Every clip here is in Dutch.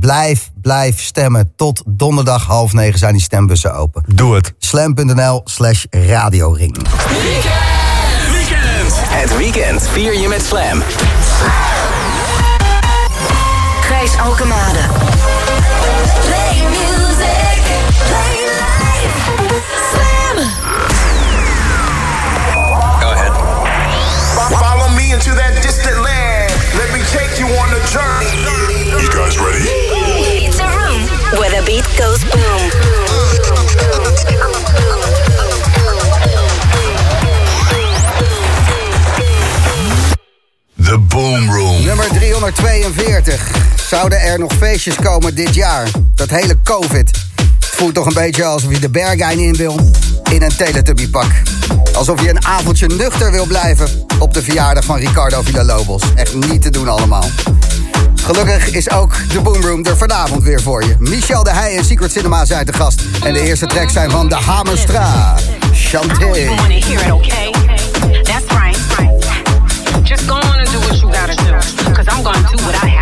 blijf, blijf stemmen. Tot donderdag half negen zijn die stembussen open. Doe het. Slam.nl slash radioring. Weekend. Het weekend vier je met Slam. Gijs Alkemade. Play music. Play life. Slam. Go ahead. Follow me into that you guys ready? It's a room where the beat goes boom. The Boom Room. Nummer 342. Zouden er nog feestjes komen dit jaar? Dat hele COVID. Het voelt toch een beetje alsof je de Bergijn in wil. In een Teletubby-pak. Alsof je een avondje nuchter wil blijven. Op de verjaardag van Ricardo Villalobos. Echt niet te doen allemaal. Gelukkig is ook de Boomroom er vanavond weer voor je. Michel de Heij en Secret Cinema zijn te gast. En de eerste tracks zijn van De Hamerstra. Chanté. Just do what you do. I'm gonna do what I have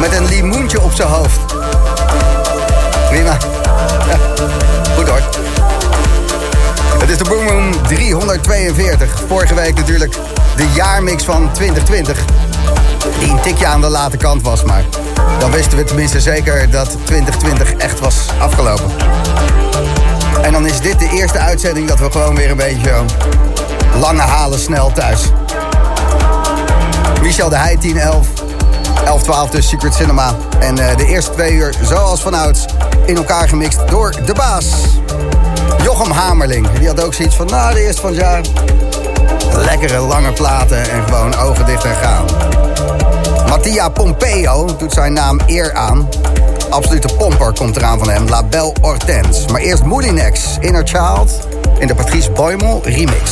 met een limoentje op zijn hoofd. Prima. Goed hoor. Het is de Boom Boom 342. Vorige week natuurlijk de jaarmix van 2020. Die een tikje aan de late kant was, maar dan wisten we tenminste zeker dat 2020 echt was afgelopen. En dan is dit de eerste uitzending dat we gewoon weer een beetje lange halen snel thuis. Michel de Heij 1011. 11. 11, 12 dus Secret Cinema. En eh, de eerste twee uur, zoals vanouds, in elkaar gemixt door de baas. Jochem Hamerling. Die had ook zoiets van, nou, de eerste van het jaar. Lekkere lange platen en gewoon ogen dicht en gaan. Mattia Pompeo doet zijn naam eer aan. Absolute pomper komt eraan van hem, La Belle Hortense. Maar eerst Moulinex, Inner Child, in de Patrice Boymel remix.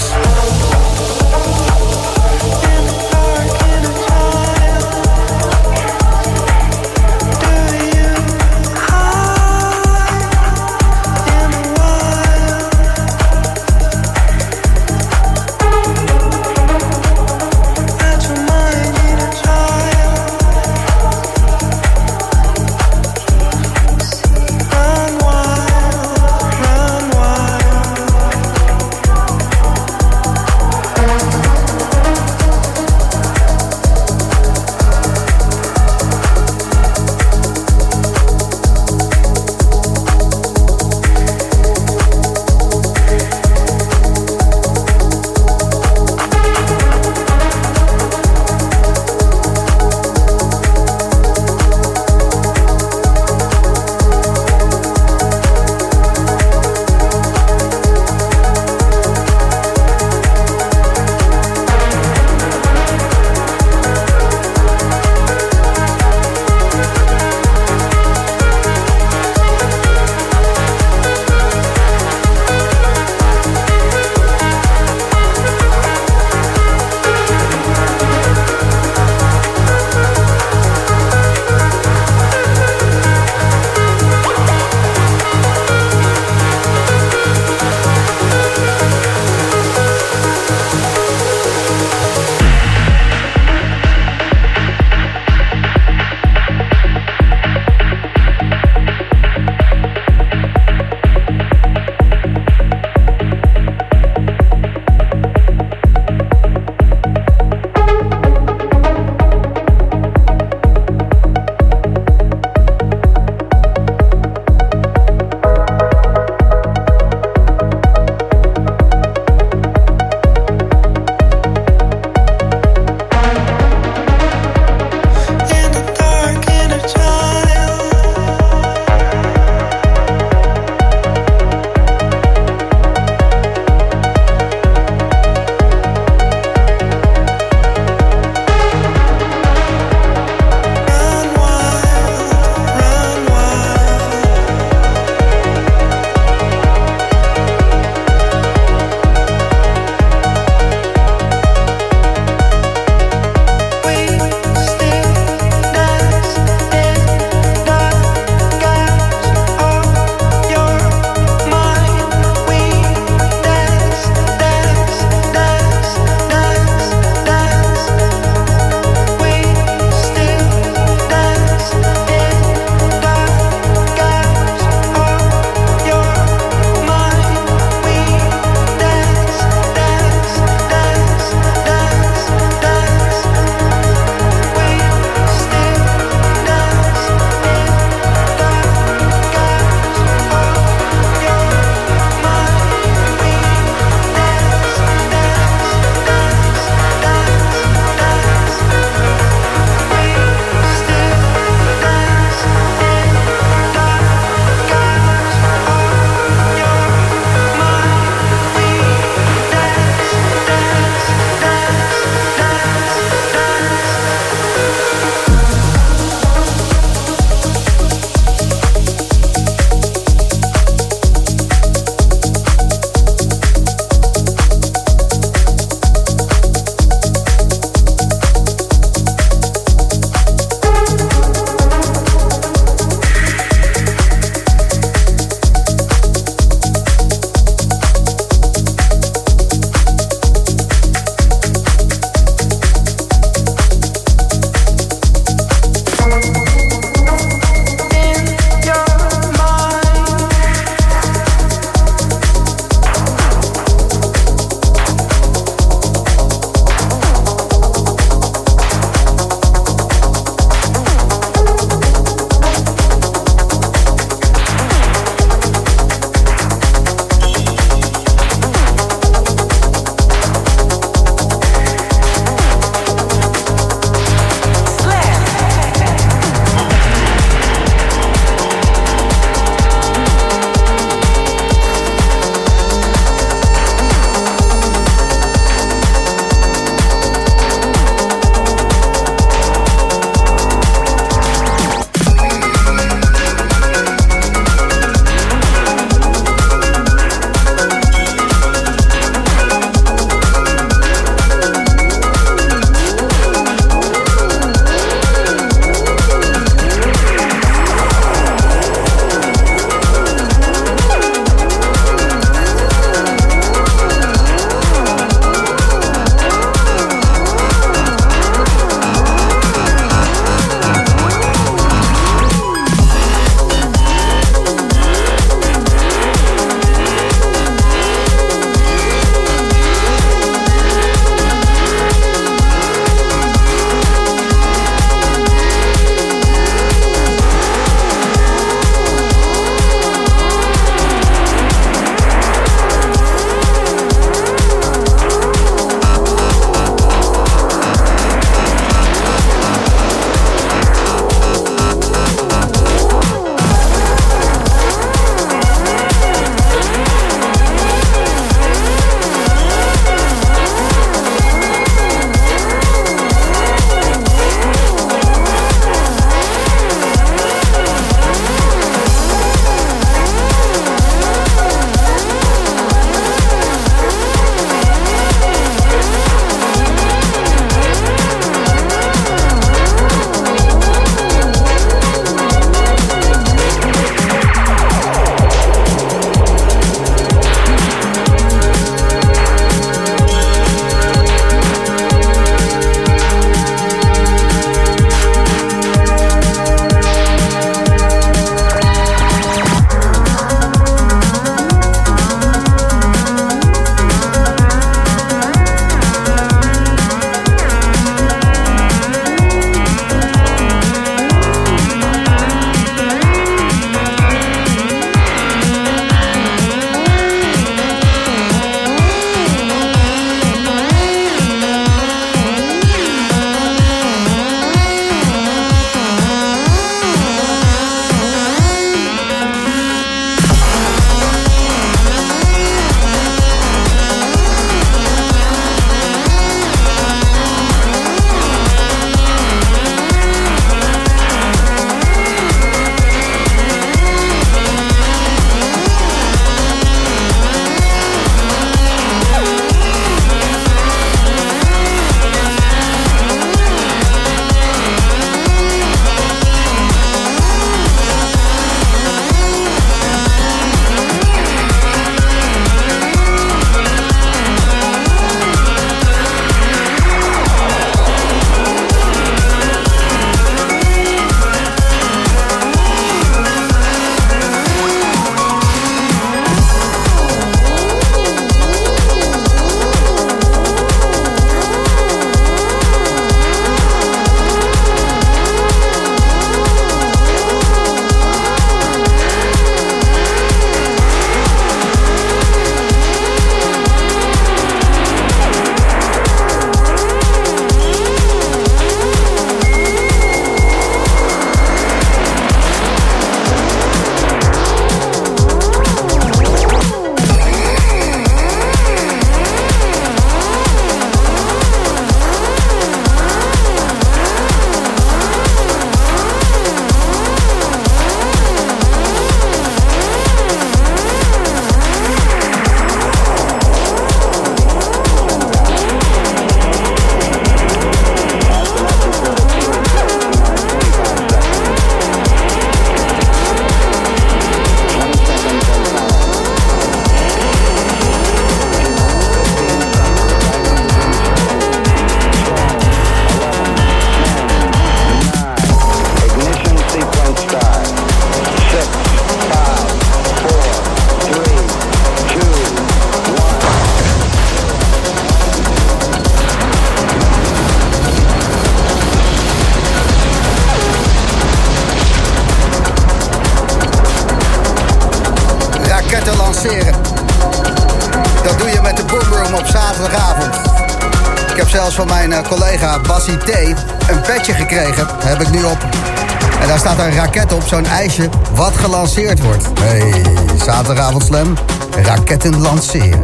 Zo'n ijsje, wat gelanceerd wordt. Hey, zaterdagavond slam, raketten lanceren.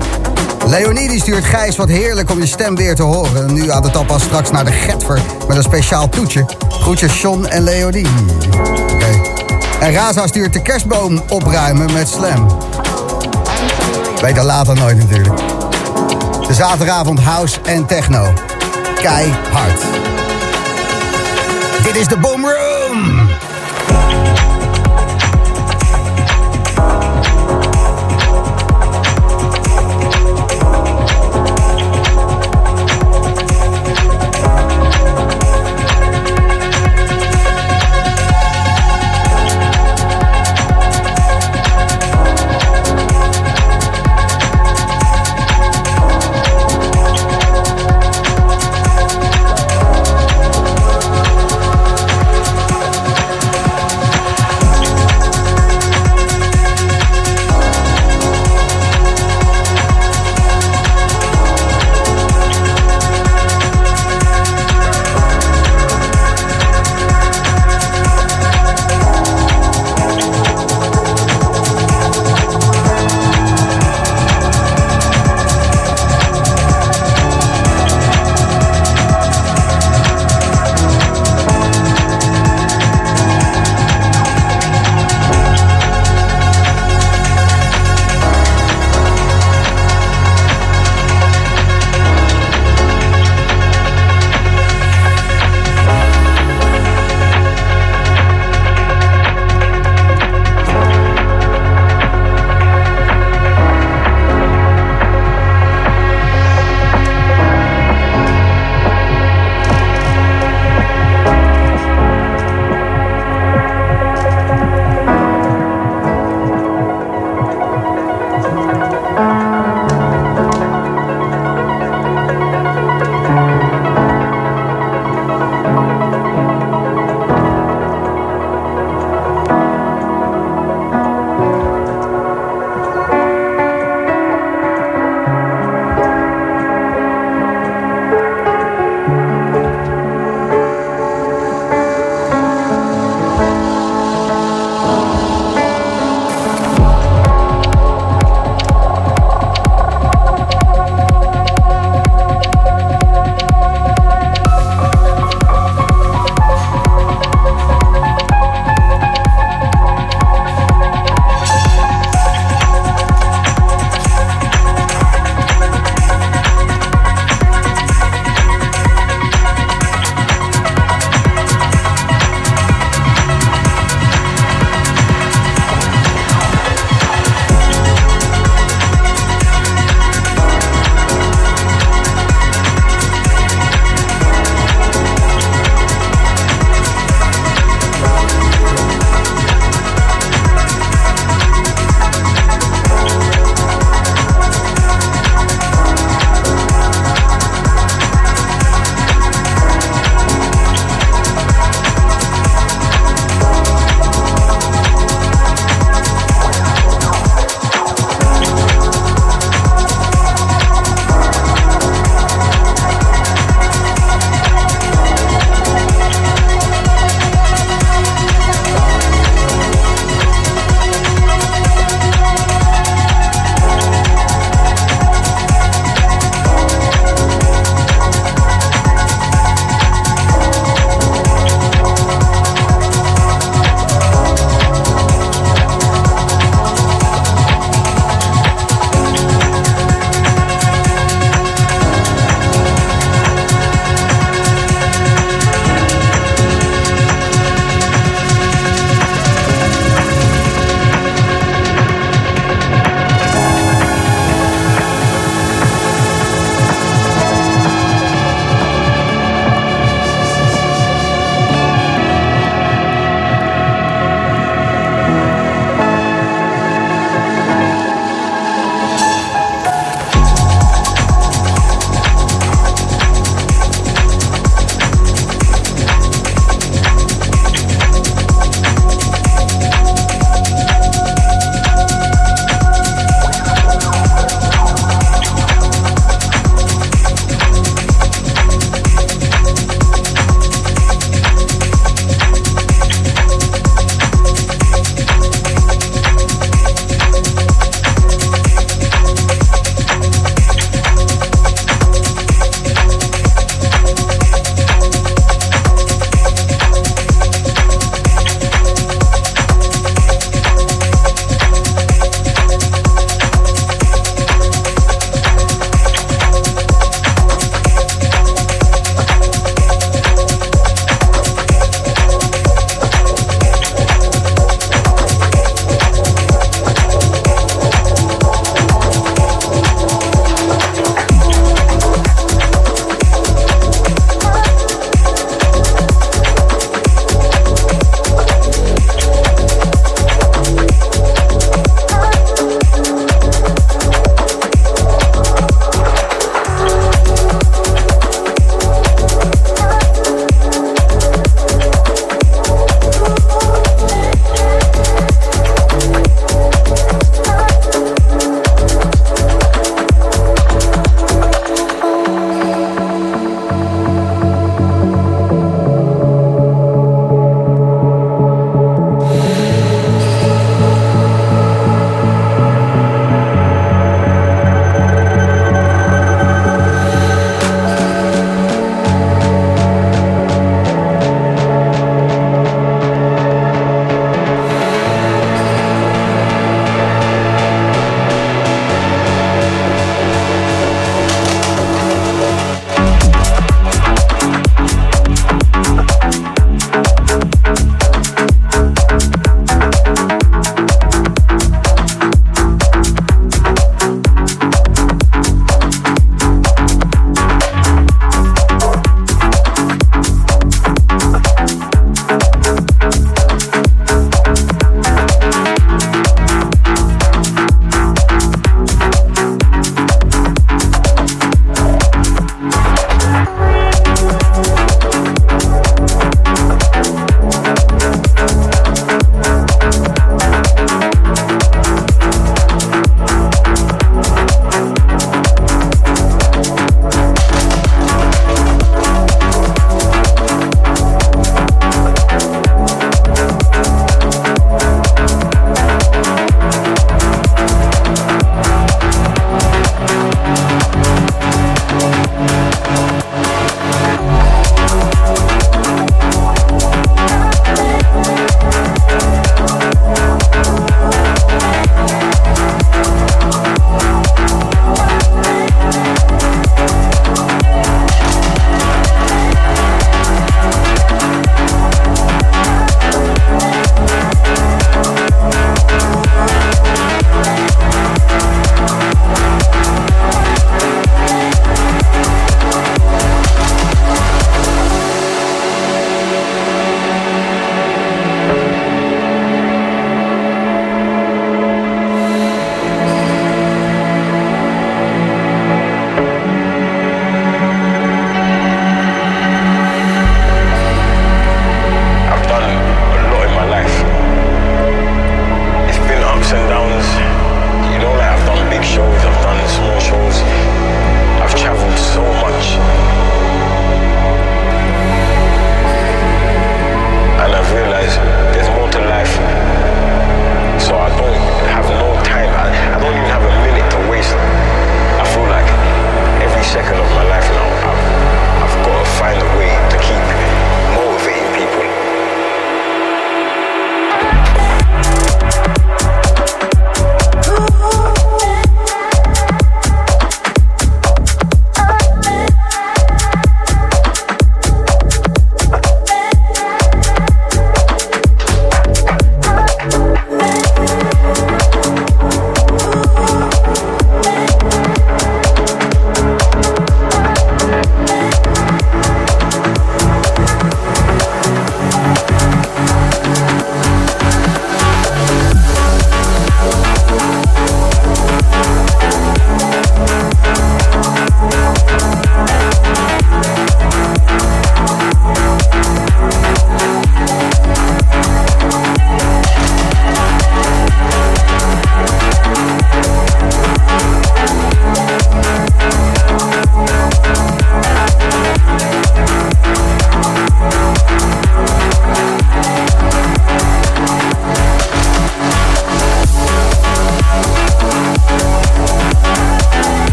Leonie die stuurt Gijs, wat heerlijk om je stem weer te horen. Nu aan de tapas straks naar de Getver met een speciaal toetje. Groetjes John en Leonie. Oké. En Raza stuurt de kerstboom opruimen met slam. Weet dat later nooit natuurlijk. De zaterdagavond house en techno. Keihard. Dit is de Boom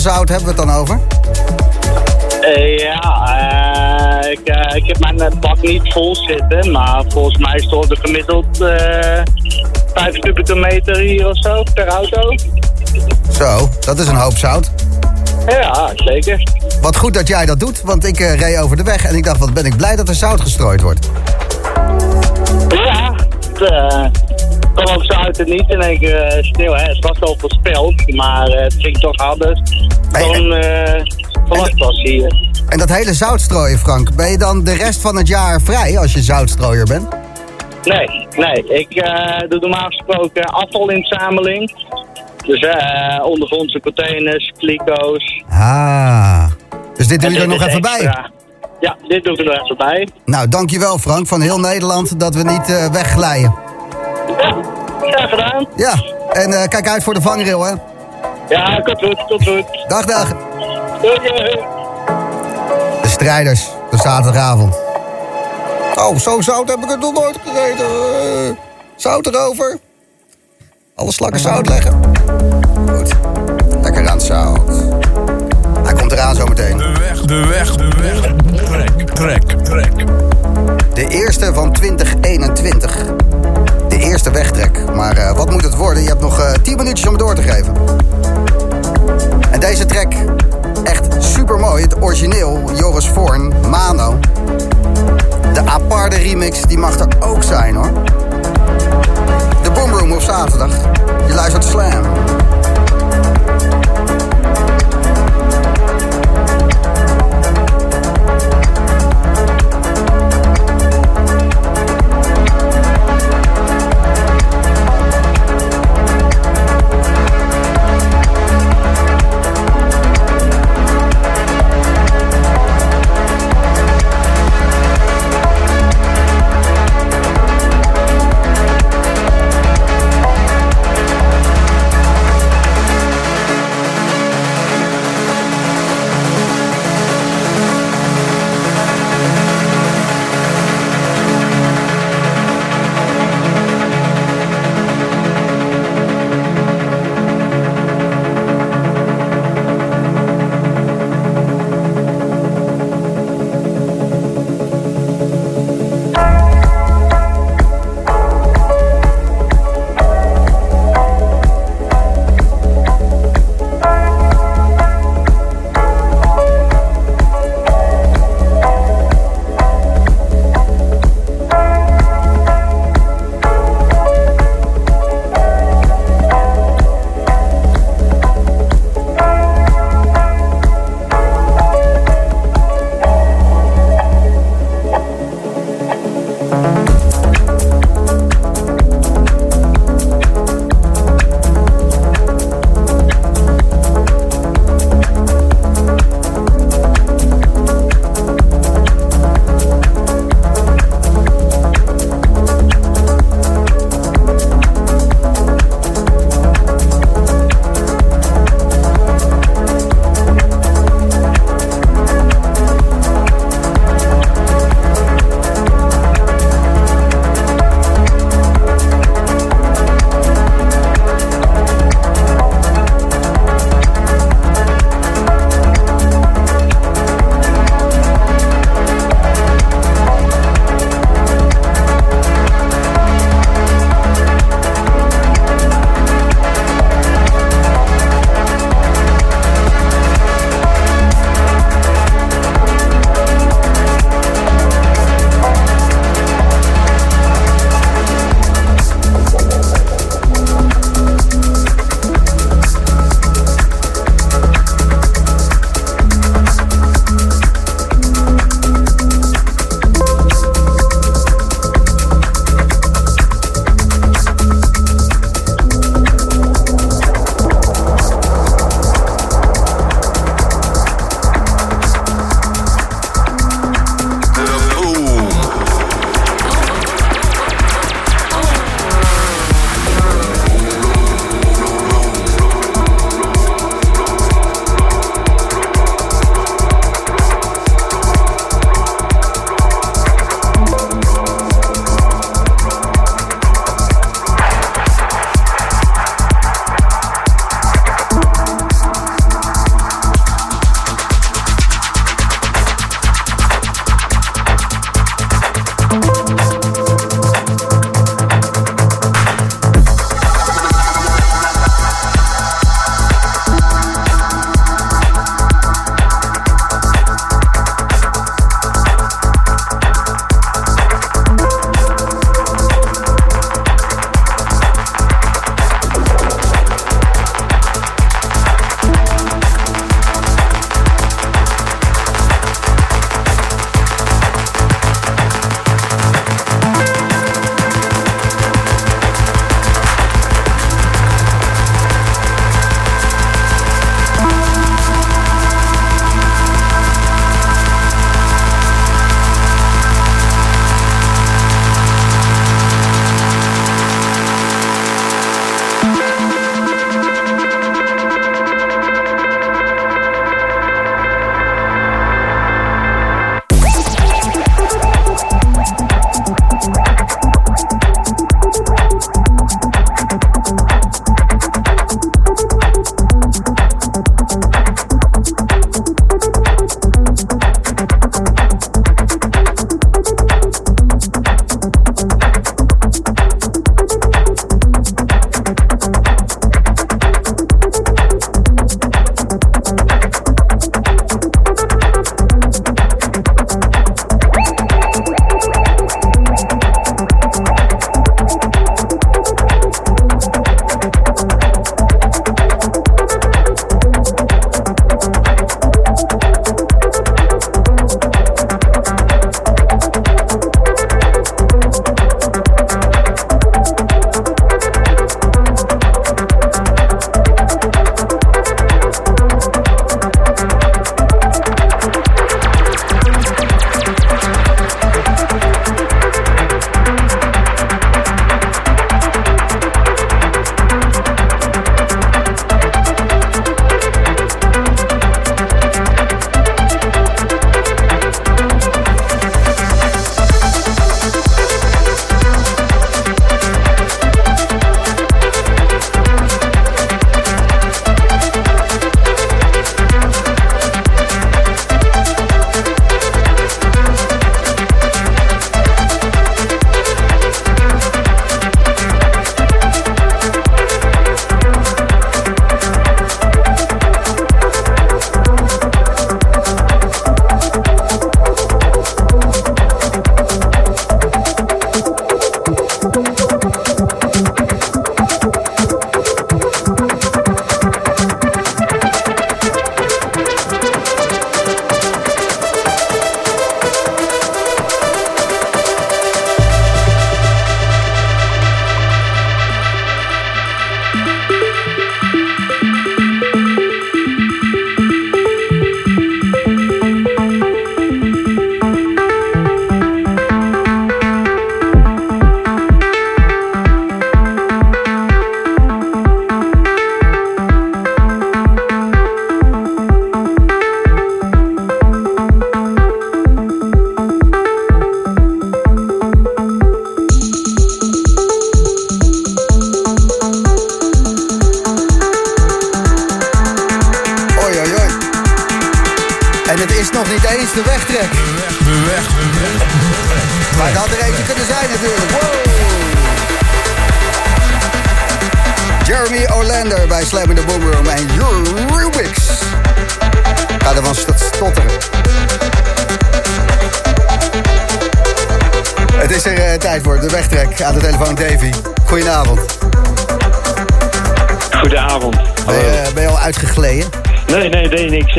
zout hebben we het dan over? Eh, ja, eh, ik, eh, ik heb mijn bak niet vol zitten, maar volgens mij stond er gemiddeld eh 5 kubieke meter hier of zo per auto. Zo, dat is een hoop zout. Ja, zeker. Wat goed dat jij dat doet, want ik reed over de weg en ik dacht, wat ben ik blij dat er zout gestrooid wordt. Ja, het kwam ook zo uit het niet in één keer sneeuw. Hè. Het was wel voorspeld, maar het ging toch anders dan eh verwacht was hier. En dat hele zoutstrooien, Frank, ben je dan de rest van het jaar vrij als je zoutstrooier bent? Nee, nee. Ik eh, doe normaal gesproken afvalinzameling. Dus eh ondergrondse containers, kliko's. Ah, dus dit doe je er nog even bij? Ja, dit doe ik er nog even bij. Nou, dankjewel Frank van heel Nederland dat we niet eh, wegglijden. Ja, graag gedaan. Ja, en eh, kijk uit voor de vangrail, hè. Ja, komt goed, komt goed. Dag, dag. Doei, doei. De strijders, de zaterdagavond. Oh, zo zout heb ik het nog nooit gegeten. Eh, zout erover. Alle slakken zout leggen. Goed. Lekker aan het zout. Hij komt eraan zometeen. De weg, de weg, de weg. Trek, trek, trek. De eerste van 2021. De eerste wegtrek. Maar eh, wat moet het worden? Je hebt nog eh 10 minuutjes om het door te geven. En deze track, echt super mooi. Het origineel, Joris Voorn, Mano. De aparte remix, die mag er ook zijn hoor. De Boomroom op zaterdag. Je luistert Slam.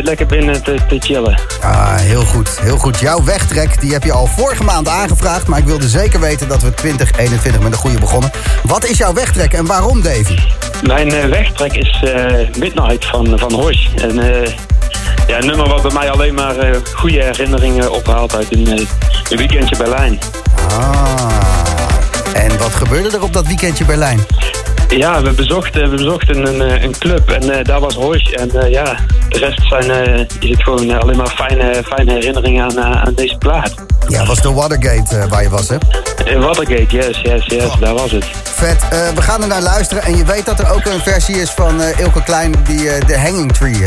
lekker binnen te, chillen. Ah, heel goed, heel goed. Jouw wegtrek die heb je al vorige maand aangevraagd... maar ik wilde zeker weten dat we 2021 met een goede begonnen. Wat is jouw wegtrek en waarom, Davy? Mijn eh, wegtrek is eh, Midnight van, van eh, ja, een nummer wat bij mij alleen maar goede herinneringen ophaalt... uit een, een weekendje Berlijn. Ah, en wat gebeurde er op dat weekendje Berlijn? Ja, we bezochten, we bezochten een, eh, een club en eh, daar was Hoos. En eh, ja, de rest zijn, uh, is het gewoon alleen maar fijne, fijne herinneringen aan, aan deze plaat. Ja, was de Watergate waar je was, hè? Watergate, yes, yes, yes, oh. daar was het. Vet, we gaan er naar luisteren. En je weet dat er ook een versie is van Ilke Klein, die de Hanging Tree...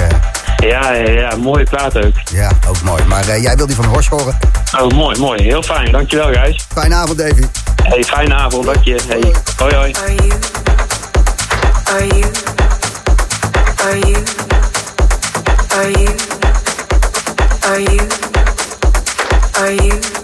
Ja, ja, ja, mooie plaat ook. Ja, ook mooi. Maar jij wil die van Horst horen. Oh, mooi, mooi. Heel fijn. Dankjewel, guys. Fijne avond, Davy. Hey, fijne avond. Dank je. Hey. Hoi, hoi. Are you?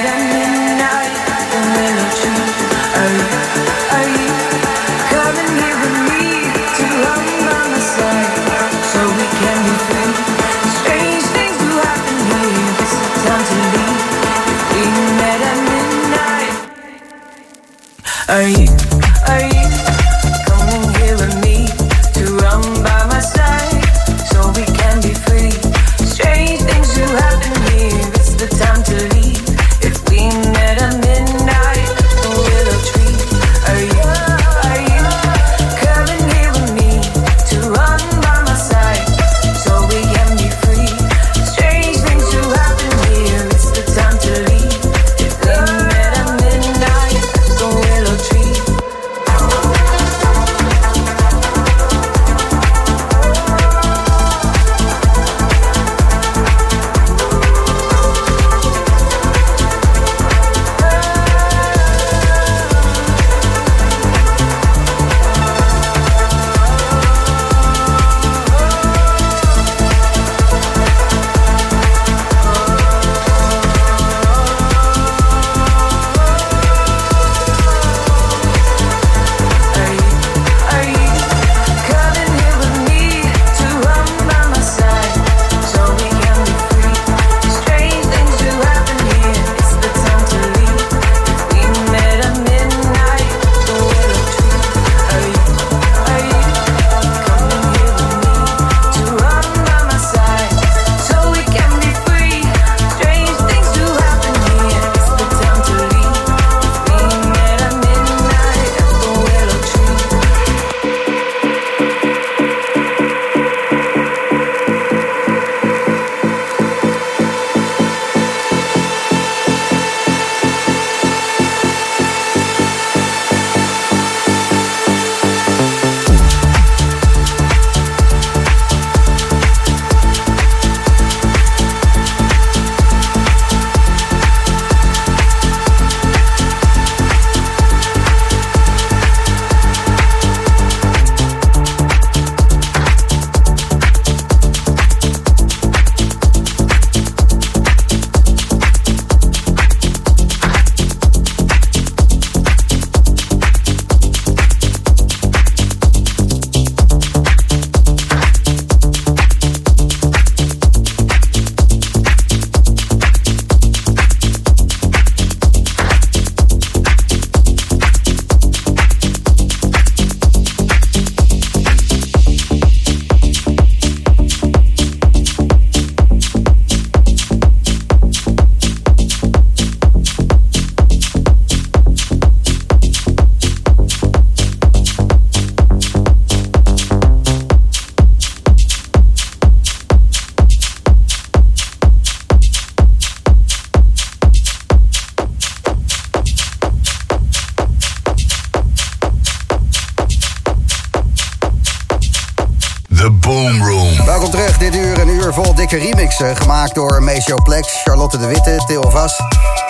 Eh, gemaakt door Maceo Plex, Charlotte de Witte, Theo Vas.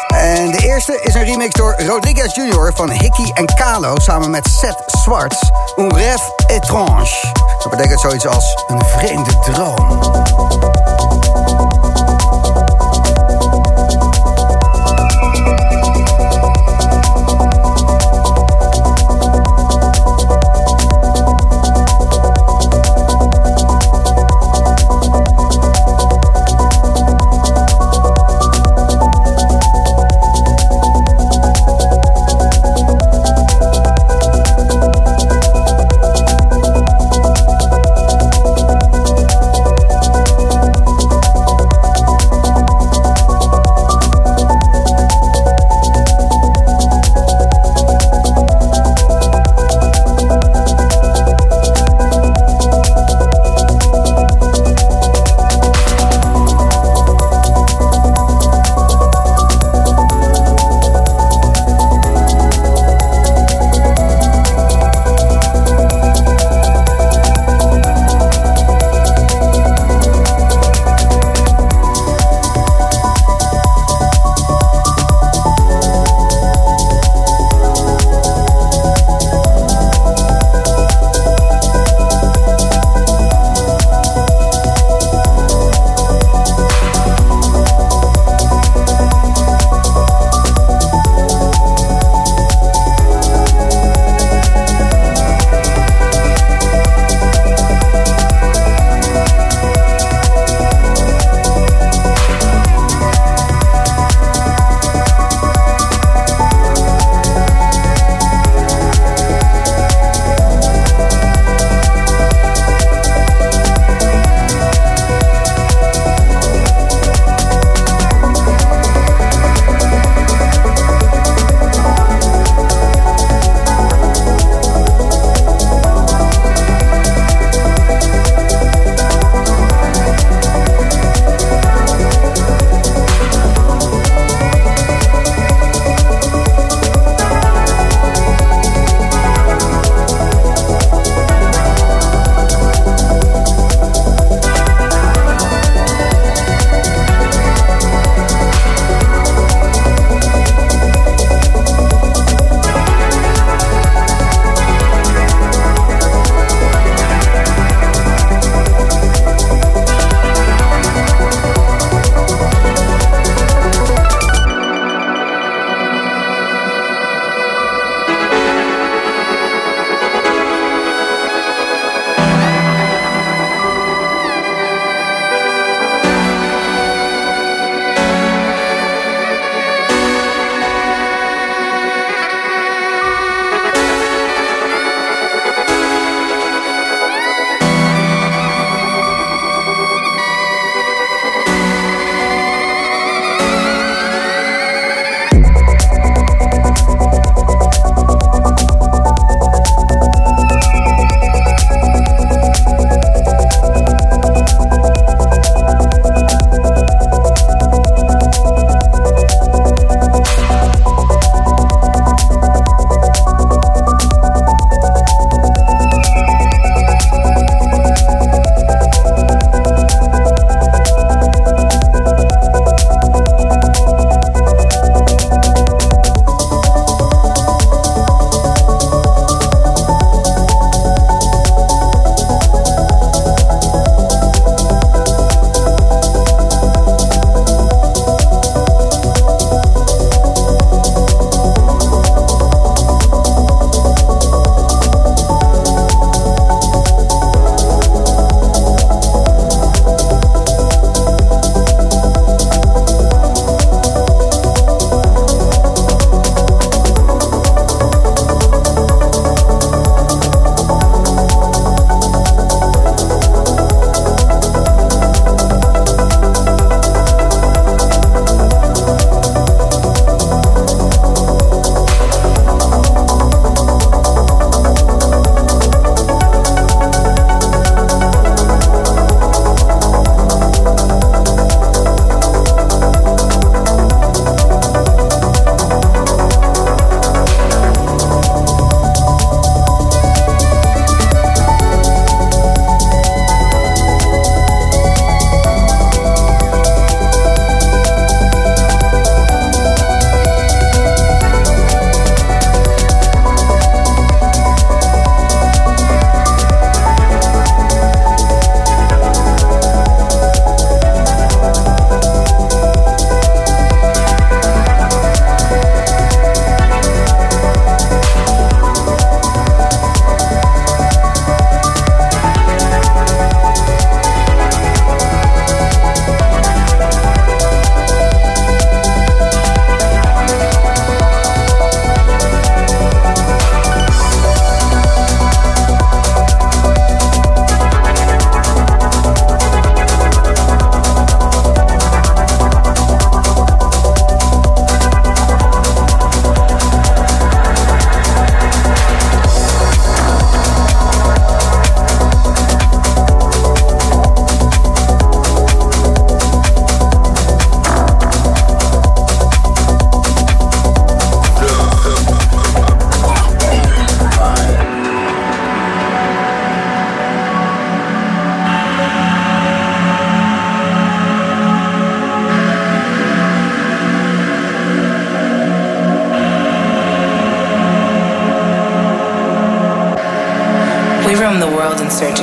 En de eerste is een remix door Rodriguez Jr. van Hickey en Kalo samen met Seth Swartz. Un rêve étrange. Dat betekent zoiets als een vreemde droom.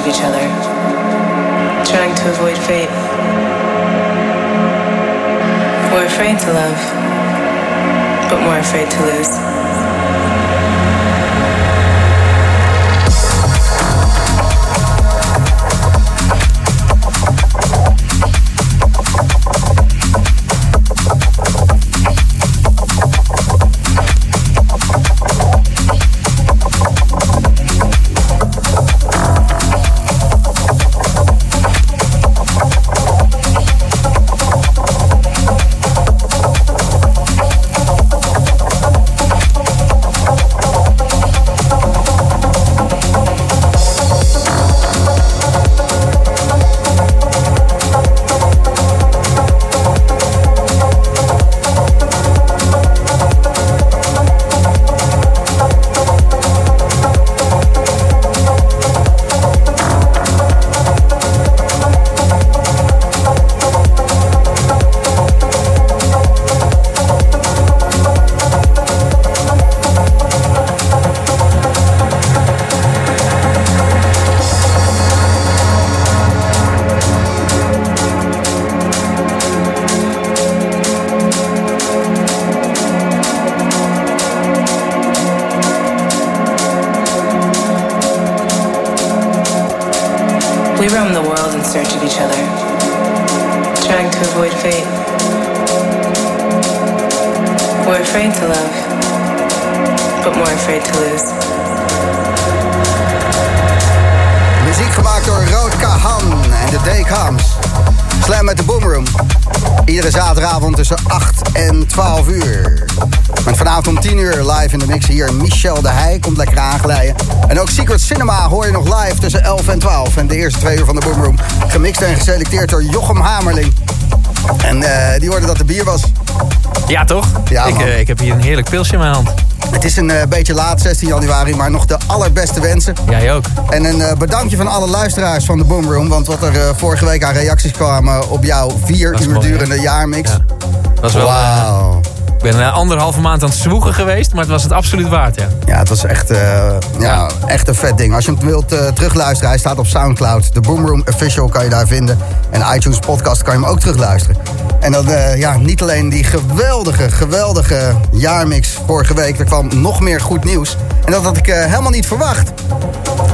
Each other, trying to avoid fate. We're afraid to love, but more afraid to lose. Geselecteerd door Jochem Hamerling. En eh, die hoorde dat er bier was. Ja, toch? Ja, ik, eh, ik heb hier een heerlijk pilsje in mijn hand. Het is een eh, beetje laat, 16 januari, maar nog de allerbeste wensen. Jij ook. En een bedankje van alle luisteraars van de Boomroom. Want wat er vorige week aan reacties kwamen op jouw vier uur mooi, hè? durende jaarmix. Ja. Dat is wel, Wauw. Ik ben eh, anderhalve maand aan het zwoegen geweest, maar het was het absoluut waard, ja. Ja, het was echt, eh, ja, echt een vet ding. Als je hem wilt eh, terugluisteren, hij staat op Soundcloud. De Boomroom Official kan je daar vinden. En iTunes Podcast kan je hem ook terugluisteren. En dan, ja, niet alleen die geweldige, geweldige jaarmix vorige week. Er kwam nog meer goed nieuws. En dat had ik helemaal niet verwacht.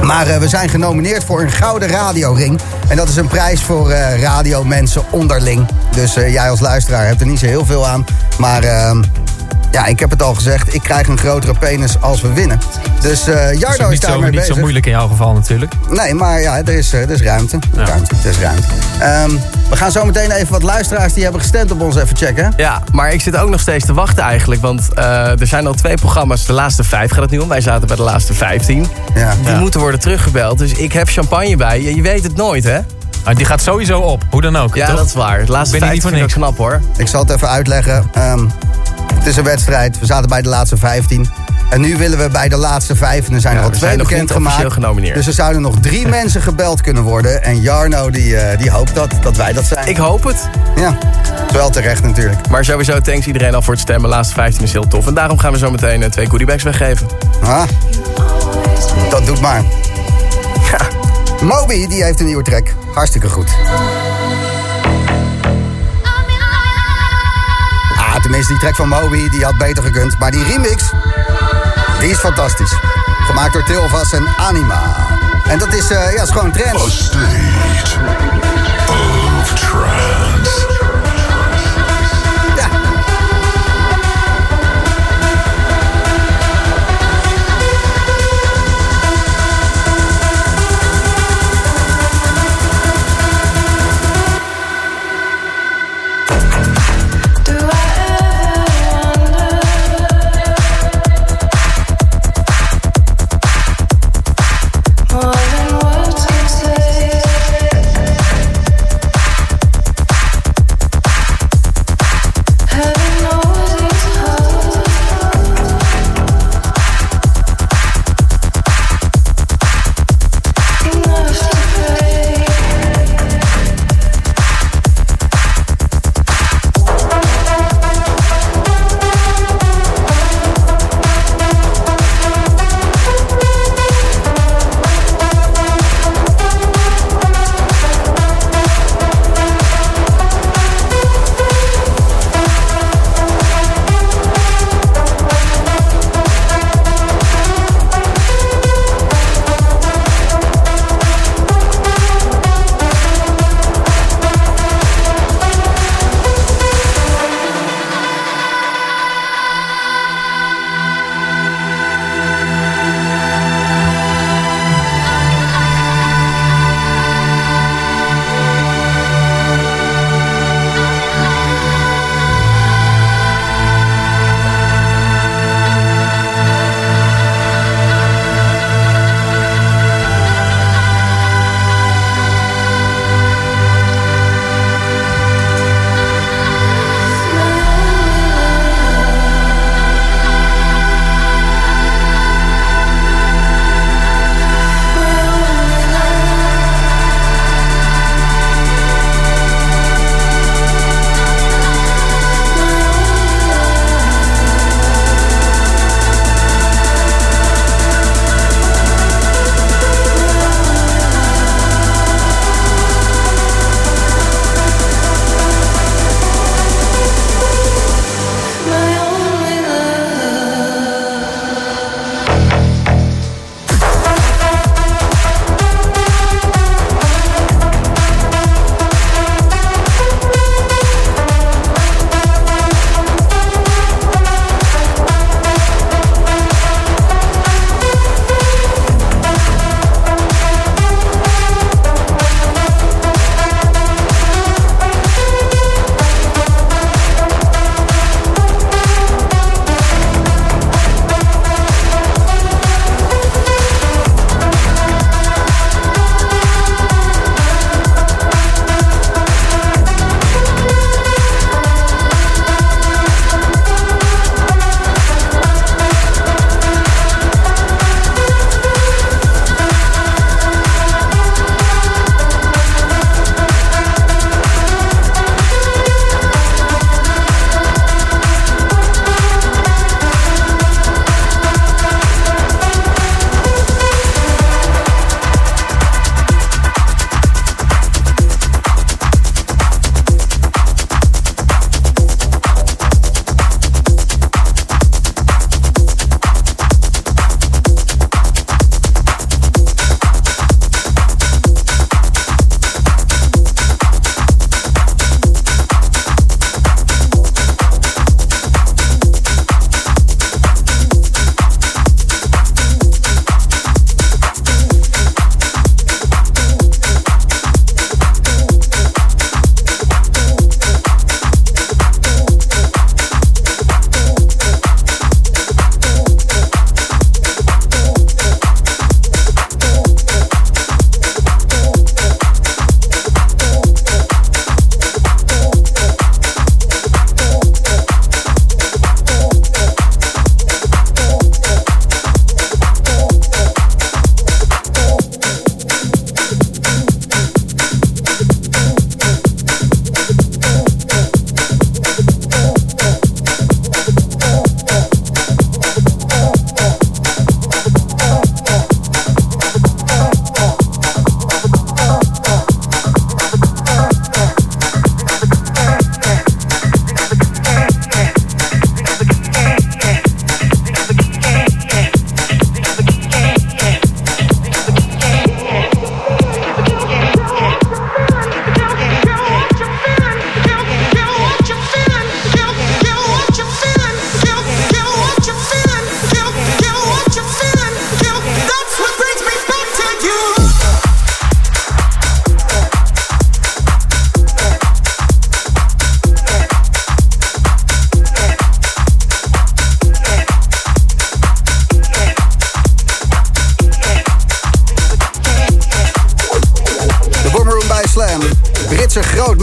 Maar we zijn genomineerd voor een gouden radioring. En dat is een prijs voor radiomensen onderling. Dus eh, jij als luisteraar hebt er niet zo heel veel aan. Maar ehm, ja, ik heb het al gezegd. Ik krijg een grotere penis als we winnen. Dus eh Dat is Jarno ook is niet, zo, daarmee niet zo bezig. moeilijk in jouw geval natuurlijk. Nee, maar ja, er is, eh, er is ruimte. Er is Ja. ruimte. Er is ruimte. Ehm, we gaan zo meteen even wat luisteraars die hebben gestemd op ons even checken. Ja, maar ik zit ook nog steeds te wachten eigenlijk. Want eh, er zijn al twee programma's. De laatste vijf gaat het nu om. Wij zaten bij de laatste vijftien. Ja. Die Ja. moeten worden teruggebeld. Dus ik heb champagne bij je. Je weet het nooit, hè? Maar die gaat sowieso op, hoe dan ook. Ja, toch? dat is waar. De laatste ben niet vind ik knap, hoor. Ik zal het even uitleggen. Ehm, het is een wedstrijd. We zaten bij de laatste 15. En nu willen we bij de laatste vijf. En er zijn Ja, er al we twee zijn nog bekend niet officieel gemaakt. genomineerd. Dus er zouden nog drie mensen gebeld kunnen worden. En Jarno die, eh, die hoopt dat, dat wij dat zijn. Ik hoop het. Ja, wel terecht natuurlijk. Maar sowieso thanks iedereen al voor het stemmen. Laatste 15 is heel tof. En daarom gaan we zo meteen eh, twee goodiebags weggeven. Ah, dat doet maar. Ja. Moby die heeft een nieuwe track. Hartstikke goed. Ah, tenminste, die track van Moby die had beter gekund. Maar die remix, die is fantastisch. Gemaakt door Tilvas en Anima. En dat is, eh, ja, is gewoon trend. Ja.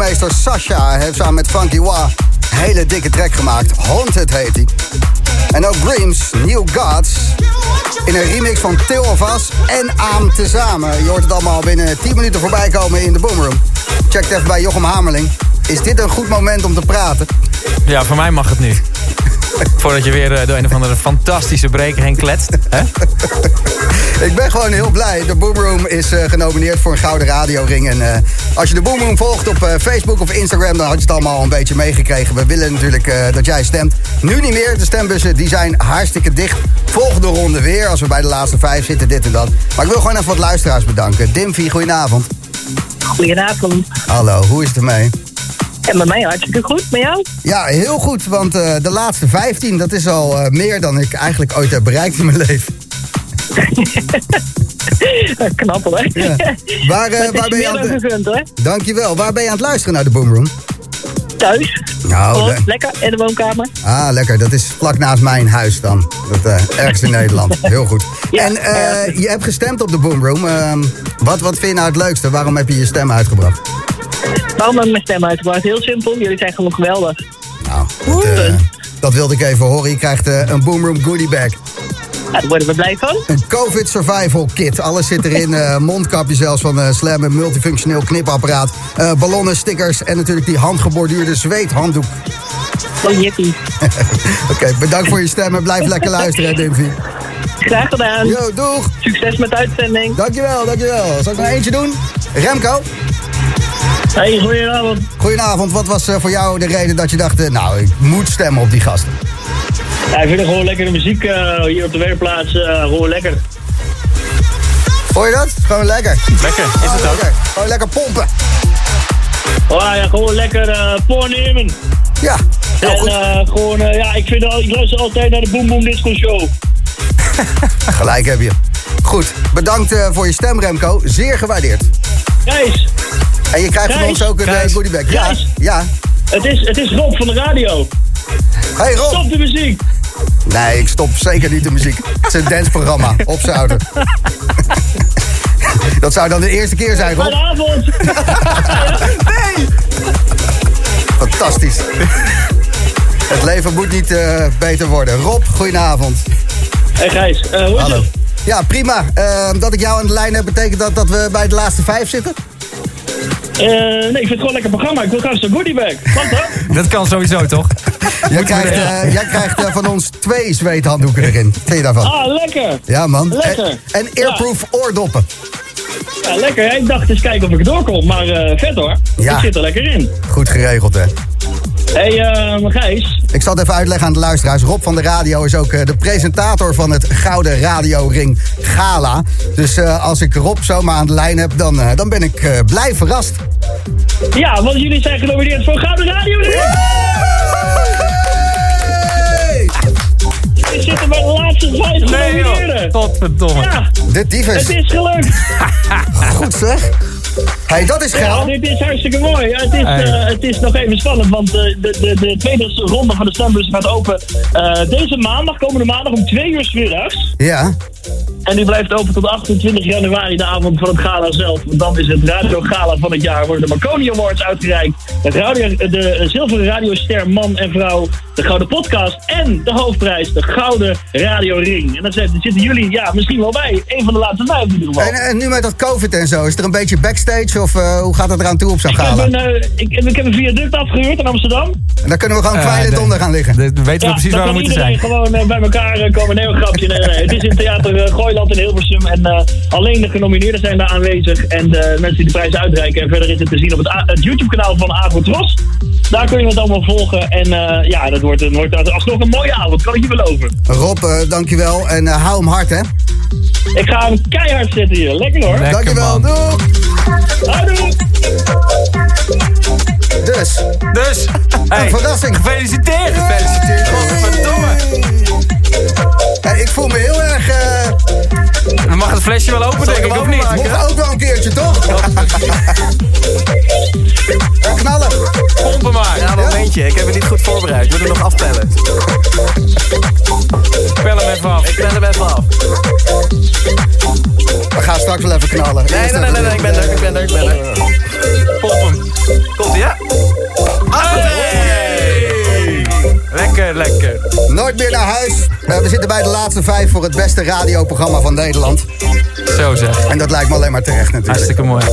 Grootmeester Sasha heeft samen met Funky Wah een hele dikke track gemaakt. Haunted heet hij. En ook Dreams, New Gods. In een remix van Til of Us en Aam tezamen. Je hoort het allemaal binnen 10 minuten voorbij komen in de Boomroom. Check even bij Jochem Hamerling. Is dit een goed moment om te praten? Ja, voor mij mag het nu. Voordat je weer eh, door een of andere fantastische breker heen kletst. Hè? Ik ben gewoon heel blij. De Boomroom is eh, genomineerd voor een Gouden Radioring. En eh, als je de Boomroom volgt op eh, Facebook of Instagram... dan had je het allemaal al een beetje meegekregen. We willen natuurlijk eh, dat jij stemt. Nu niet meer. De stembussen die zijn hartstikke dicht. Volgende ronde weer. Als we bij de laatste vijf zitten, dit en dat. Maar ik wil gewoon even wat luisteraars bedanken. Dimfy, goedenavond. Goedenavond. Hallo, hoe is het ermee? En bij mij hartstikke goed. Met jou? Ja, heel goed. Want eh, de laatste 15, dat is al eh, meer dan ik eigenlijk ooit heb bereikt in mijn leven. Knap hoor. Ja. Waar, eh, waar ben je aan het... gegund hoor. Dankjewel. Waar ben je aan het luisteren naar de Boomroom? Thuis. Nou, lekker in de woonkamer. Ah, lekker. Dat is vlak naast mijn huis dan. Dat ergst in Nederland. Heel goed. en je hebt gestemd op de Boomroom. Ehm, wat, wat vind je nou het leukste? Waarom heb je je stem uitgebracht? Waarom heb ik mijn stem uitgebracht? Heel simpel. Jullie zijn gewoon geweldig. Nou, dat, eh, dat wilde ik even horen. Je krijgt eh, een Boomroom goodie bag. Ja, daar worden we blij van. Een COVID survival kit. Alles zit erin. eh, mondkapje zelfs van eh, Slam. Een multifunctioneel knipapparaat. eh, ballonnen, stickers. En natuurlijk die handgeborduurde zweethanddoek. Oh, jippie. Oké, bedankt voor je stem en blijf lekker luisteren, Dimfy. Graag gedaan. Yo, doeg. Succes met de uitzending. Dankjewel, dankjewel. Zal ik nog eentje doen? Remco? Hey, goedenavond. Goedenavond. Wat was eh, voor jou de reden dat je dacht... eh, nou, ik moet stemmen op die gasten? Ja, ik vind het gewoon lekkere muziek eh, hier op de werkplaats. eh, gewoon lekker. Hoor je dat? Gewoon lekker. Lekker, is het ook. Lekker. Gewoon lekker pompen. Oh ja, gewoon lekker eh voornemen. Ja, heel en, goed. gewoon, eh, ja, ik, vind, ik luister altijd naar de Boom Boom Disco Show. Gelijk heb je. Goed, bedankt eh, voor je stem, Remco. Zeer gewaardeerd. Gijs, En je krijgt van ons ook een eh, Gijs. goodie bag. Ja, ja. het is, het is Rob van de radio. Hey Rob. Stop de muziek. Nee, ik stop zeker niet de muziek. Het is een danceprogramma. Opzouten. Dat zou dan de eerste keer zijn, Rob. Goedenavond. Fantastisch. Het leven moet niet eh, beter worden. Rob, goedenavond. Hey Gijs, eh, hoe is Hallo. het? Ja, prima. Dat ik jou aan de lijn heb, betekent dat dat we bij de laatste vijf zitten? Eh, nee, ik vind het gewoon een lekker programma. Ik wil graag zo'n goodie bag. Wat dan? Dat kan sowieso, toch? Jij krijgt, eh, jij krijgt eh, van ons twee zweethanddoeken erin. Vind je daarvan? Ah, lekker. Ja, man. Lekker. En, en airproof oordoppen. Ja, lekker. hè? Ik dacht eens kijken of ik doorkom. Maar eh, vet hoor. Ja. Ik zit er lekker in. Goed geregeld, hè? Hey, eh Gijs. Ik zal het even uitleggen aan de luisteraars. Rob van de Radio is ook eh, de presentator van het Gouden Radio Ring Gala. Dus eh, als ik Rob zomaar aan de lijn heb, dan, dan ben ik blij verrast. Ja, want jullie zijn genomineerd voor Gouden Radio. Jullie zitten bij de laatste vijf Nee, joh. Godverdomme. Ja, De tyfus. het is gelukt. Goed zeg. hey, dat is Ja, geil. dit is hartstikke mooi. Ja, het, is, Hey. eh, het is nog even spannend, want eh, de, de, de tweede ronde van de stembus gaat open eh, deze maandag, komende maandag om twee uur 's middags. Ja. En die blijft open tot 28 januari, de avond van het gala zelf. Want dan is het Radio Gala van het jaar. Worden de Marconi Awards uitgereikt. Het radio, de zilveren radioster man en vrouw. De Gouden Podcast. En de hoofdprijs, de Gouden Radio Ring. En daar zitten zitten jullie ja, misschien wel bij. Een van de laatste vijf in ieder geval. En, en nu met dat COVID en zo, is er een beetje backstage of eh, hoe gaat het eraan toe op zo'n ik, heb gala? een, eh, ik, ik heb een viaduct afgehuurd in Amsterdam. En daar kunnen we gewoon Eh, nee. onder gaan liggen. Dan weten we precies dan waar we moeten zijn. iedereen gewoon bij elkaar komen. Nee, een grapje. Nee, nee, nee. Het is in Theater Gooiland in Hilversum. En eh, alleen de genomineerden zijn daar aanwezig. En de mensen die de prijs uitreiken. En verder is het te zien op het, YouTube-kanaal van Avotros. Daar kun je het allemaal volgen. En eh, ja, dat wordt, dat wordt alsnog een mooie avond. Kan ik je beloven. Rob, eh, dankjewel. En eh, hou hem hard, hè? Ik ga hem keihard zetten hier. Lekker hoor. Lekker, dankjewel. man. Doeg. Dus, Dus, hey, verrassing. gefeliciteerd. Gefeliciteerd. Godverdomme. en ik voel me heel erg... eh We mag het flesje wel open, denk ik, of niet? mocht ook wel een keertje, toch? En knallen. Ik heb het niet goed voorbereid. We doen nog afpellen. Pel hem even af. Ik pel hem even af. We gaan straks wel even knallen. Nee, nee, nee, nee, nee. Ik ben er, ik ben er, ik ben er. Eh. Pop hem. Komt ja? Lekker, lekker. Nooit meer naar huis. Eh, we zitten bij de laatste vijf voor het beste radioprogramma van Nederland. Zo zeg. En dat lijkt me alleen maar terecht natuurlijk. Hartstikke mooi.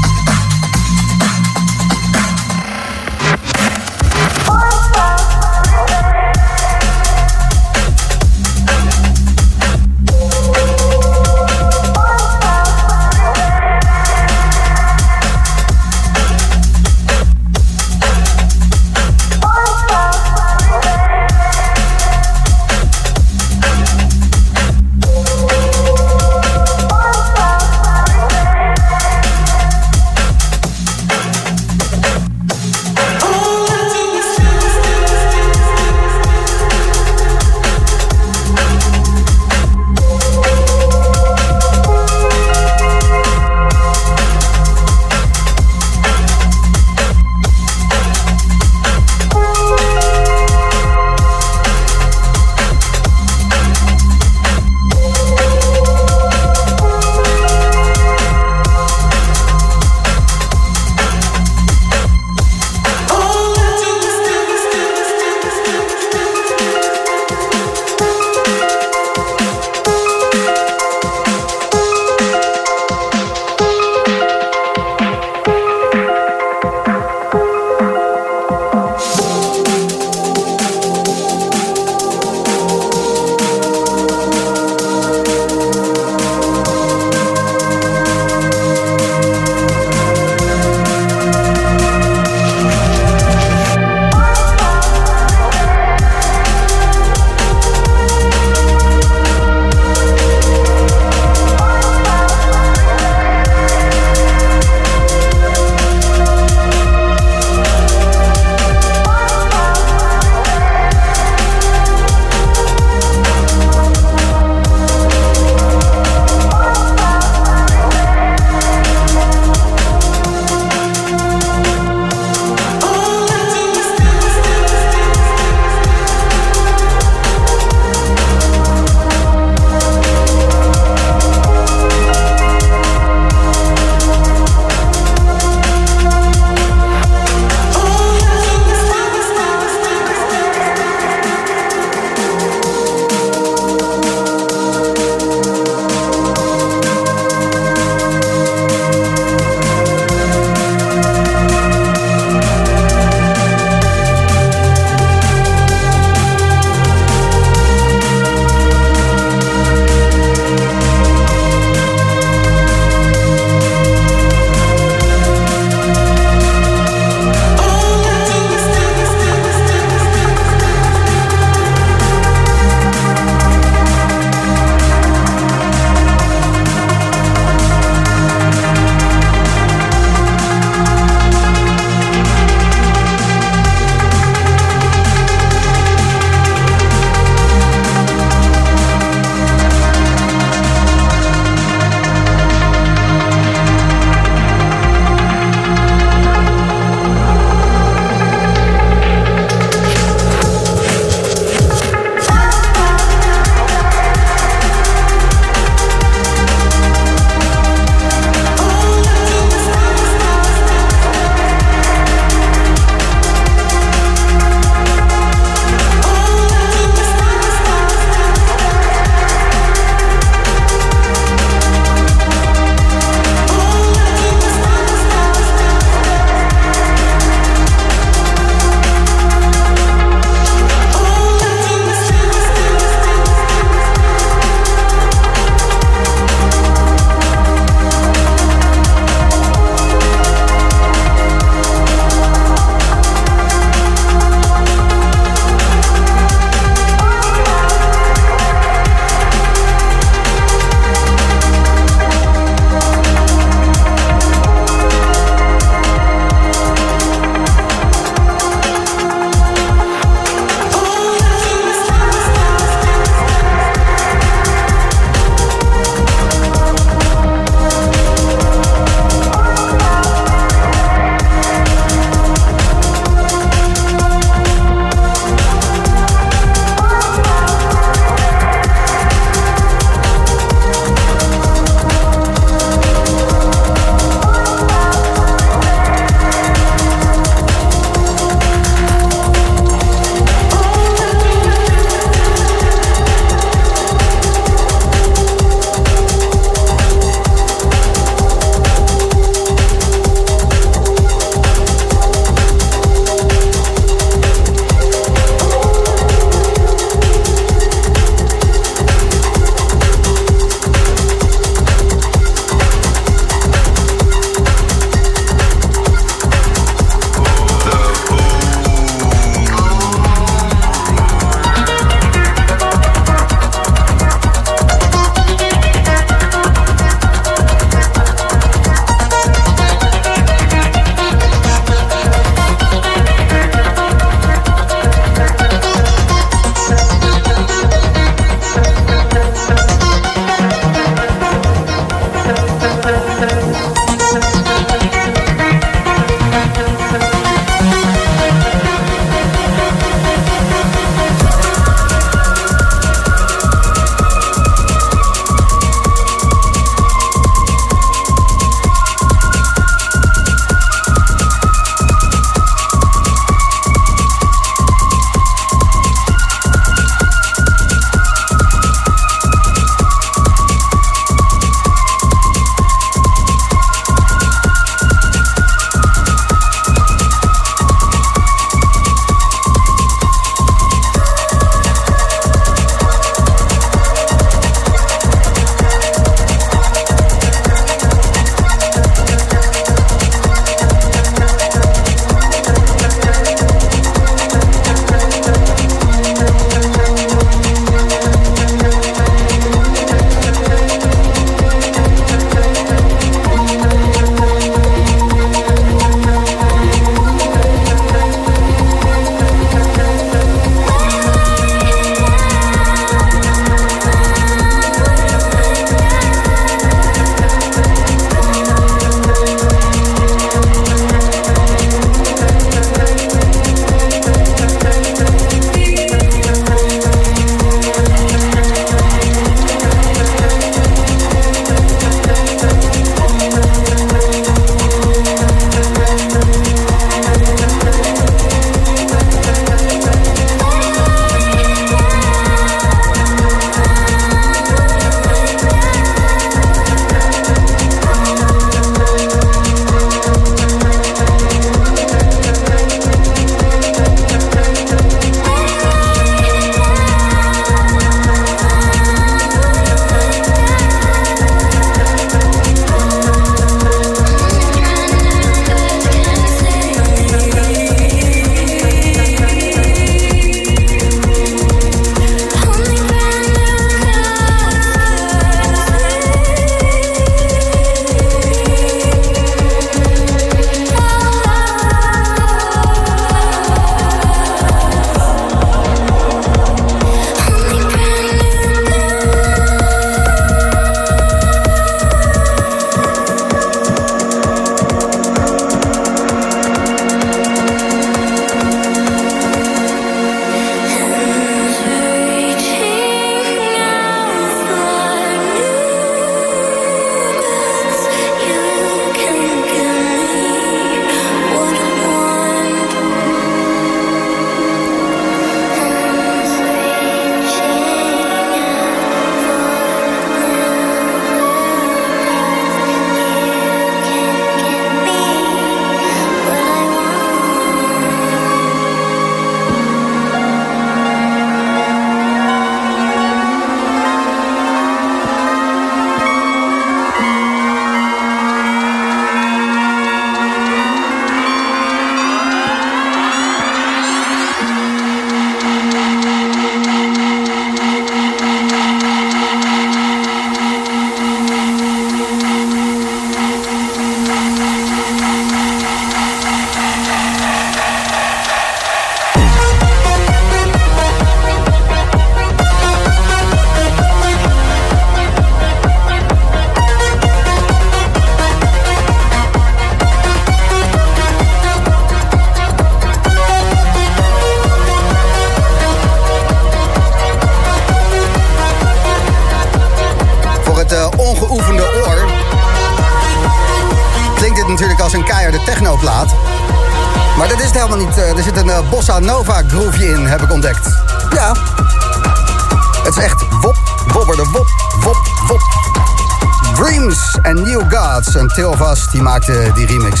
Tilvas die remix.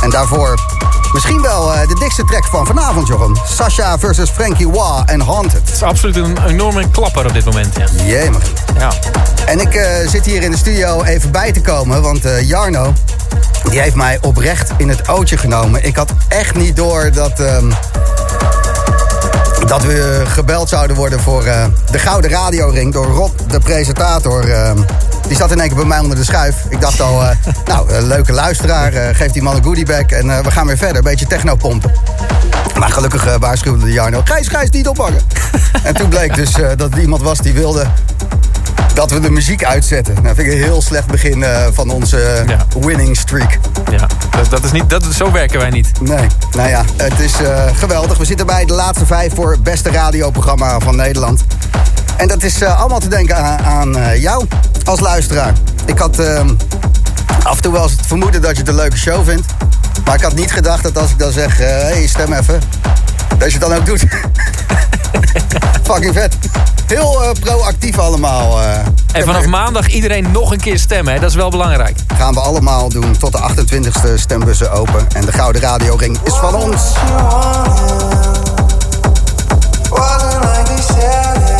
En daarvoor misschien wel eh, de dikste track van vanavond, Jochem. Sasha versus Frankie Wah en Haunted. Het is absoluut een enorme klapper op dit moment, ja. Jemig. Ja. En ik eh, zit hier in de studio even bij te komen, want eh, Jarno... die heeft mij oprecht in het ootje genomen. Ik had echt niet door dat... ehm, dat we gebeld zouden worden voor eh, de Gouden Radioring door Rob, de presentator. Die zat in één keer bij mij onder de schuif. Ik dacht al, eh, nou, een leuke luisteraar. eh, geeft die man een goodiebag en eh, we gaan weer verder. Een beetje techno pompen. Maar gelukkig eh, waarschuwde de Jarno. Gijs, Gijs, niet ophangen. en toen bleek dus eh, dat er iemand was die wilde dat we de muziek uitzetten. Nou, vind ik een heel slecht begin eh, van onze eh, winning streak. Ja, dat, dat is niet, dat, zo werken wij niet. Nee, nou ja, het is eh, geweldig. We zitten bij de laatste vijf voor het beste radioprogramma van Nederland. En dat is eh, allemaal te denken aan, aan eh, jou als luisteraar. Ik had eh, af en toe wel eens het vermoeden dat je het een leuke show vindt. Maar ik had niet gedacht dat als ik dan zeg, hé, hey, stem even, dat je het dan ook doet. Fucking vet. Heel eh, proactief allemaal. eh. En vanaf maandag iedereen nog een keer stemmen, hè? dat is wel belangrijk. gaan we allemaal doen tot de 28e stembussen open. En de Gouden Radioring is van ons. Wasn't like they said it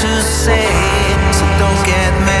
to say, so don't get mad.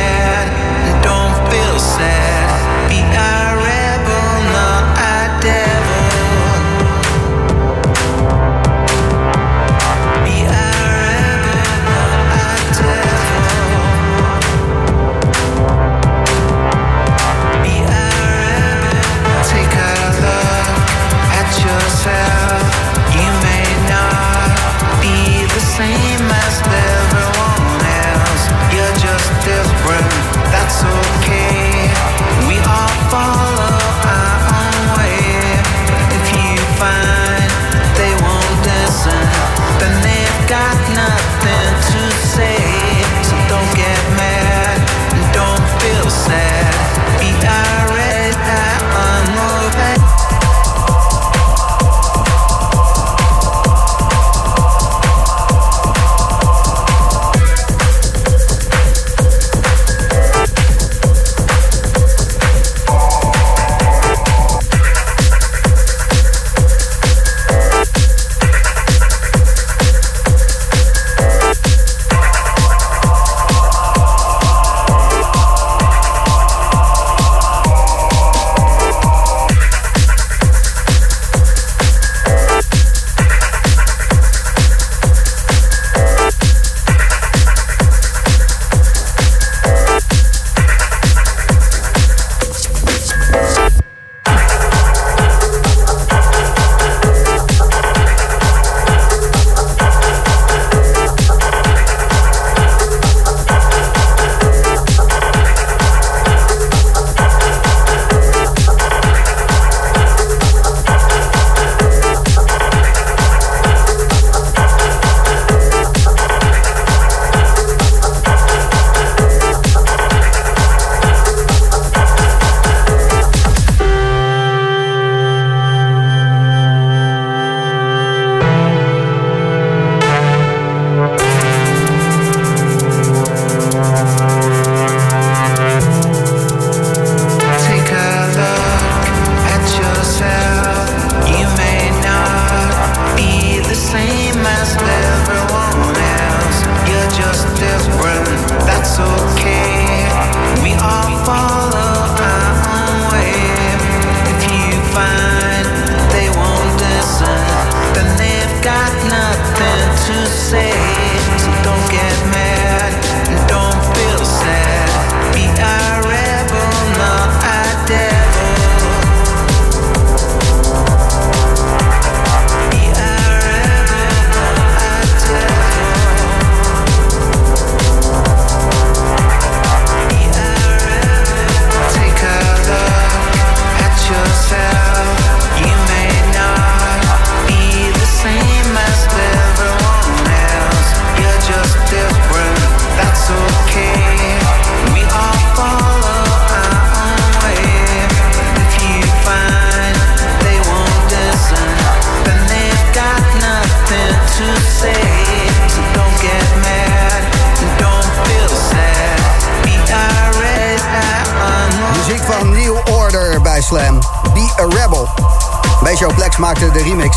De remix.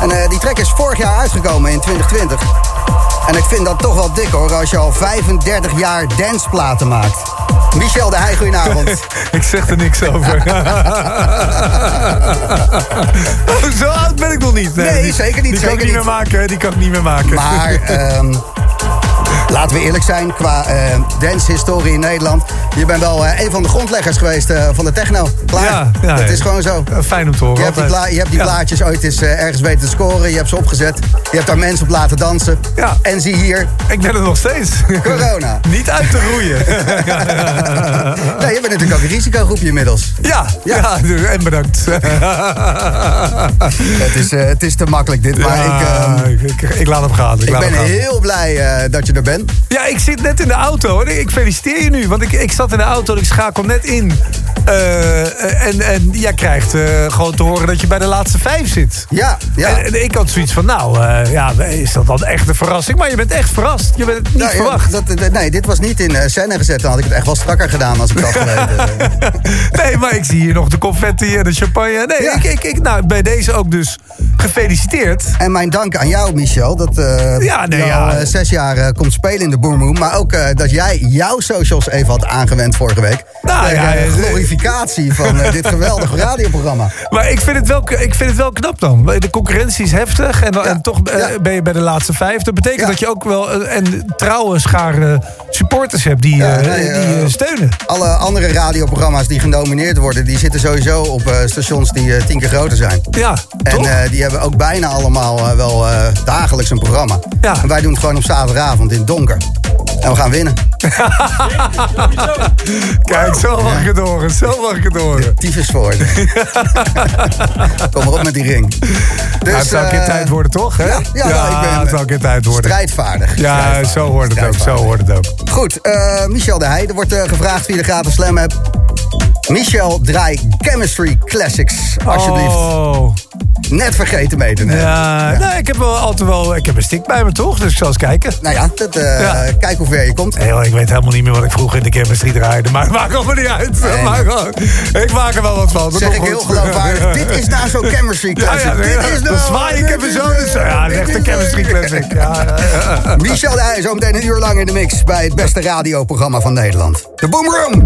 En eh, die track is vorig jaar uitgekomen in 2020. En ik vind dat toch wel dik hoor, als je al 35 jaar danceplaten maakt. Michel de Heij, goedenavond. ik zeg er niks over. Oh, Zo oud ben ik nog niet. Nee, die, zeker niet, Die kan ik niet niet. meer maken. Die kan ik niet meer maken. Maar ehm, laten we eerlijk zijn, qua eh dancehistorie in Nederland. Je bent wel eh, een van de grondleggers geweest eh, van de techno. Klaar. Ja, ja, dat is gewoon zo. Fijn om te horen. Je hebt die, je hebt die Ja. plaatjes ooit eens ergens weten te scoren. Je hebt ze opgezet. Je hebt daar mensen op laten dansen. Ja. En zie hier, Ik ben er nog steeds. corona. Niet uit te roeien. Nee, je bent natuurlijk ook een risicogroepje inmiddels. ja, Ja. en bedankt. Het is, het is te makkelijk dit, maar ik, ehm, ik, ik, ik laat hem gaan. Ik, ben heel blij dat je er bent. Ja, ik zit net in de auto. En ik feliciteer je nu. Want ik, ik zat in de auto en ik schakel net in. Eh, en, en jij krijgt eh, gewoon te horen dat je bij de laatste vijf zit. Ja, ja. En, en ik had zoiets van, nou, eh, ja, is dat dan echt een verrassing? Maar je bent echt verrast. Je bent het niet Nou, verwacht. dat, dat- nee, dit was niet in eh, scène gezet. Dan had ik het echt wel strakker gedaan als ik geweten. Nee, maar ik zie hier nog de confetti en de champagne. Nee, Ja. ik, ik, ik, nou, bij deze ook dus gefeliciteerd. En mijn dank aan jou, Michel. Dat eh Ja, nee, ja. eh, zes jaar eh, komt spelen in de Boomroom. Maar ook eh, dat jij jouw socials even had aangewend vorige week. Nou, ja, eh, glorificatie van eh, dit geweldige radioprogramma. Maar ik vind, het wel, ik vind het wel knap dan. De concurrentie is heftig. En, en toch eh, ja. ben je bij de laatste vijf. Dat betekent dat je ook wel een trouwe schare supporters hebt die, nee, die steunen. Alle andere radioprogramma's die genomineerd worden... die zitten sowieso op stations die tien keer groter zijn. Ja, En toch? die hebben ook bijna allemaal wel dagelijks een programma. Ja. En wij doen het gewoon op zaterdagavond in donker. En we gaan winnen. Kijk, zo mag ik het horen. Zo mag ik het horen. Tyfus voor. Kom maar op met die ring. Dus, Nou, het zou een keer eh, tijd worden, toch? Hè? Ja, ja, ik ben het zou een keer tijd worden. strijdvaardig. Ja, Strijdvaardig. zo hoort het ook. Zo hoort het ook. Goed, eh, Michel de Heij. Er wordt eh, gevraagd via de gratis slam app. Michel, draai Chemistry Classics, alsjeblieft. Oh, Net vergeten mee te nemen. ja. Nee, ik heb wel altijd wel... Ik heb een stick bij me, toch? Dus ik zal eens kijken. Nou ja, dat, eh, Ja. kijk hoe ver je komt. Ik weet helemaal niet meer wat ik vroeger in de chemistry draaide. Maar het maakt allemaal niet uit. Nee. Ik maak er wel wat van. Dat Zeg ik heel geloofwaardig. Dit is nou zo'n Chemistry Classic. ja, dit is dan nou... zwaai ik even zo. nou- Dus, ja, echt is een nou- chemistry classic. Michel de Heij, zo meteen een uur lang in de mix bij het beste radioprogramma van Nederland. De Boom Room.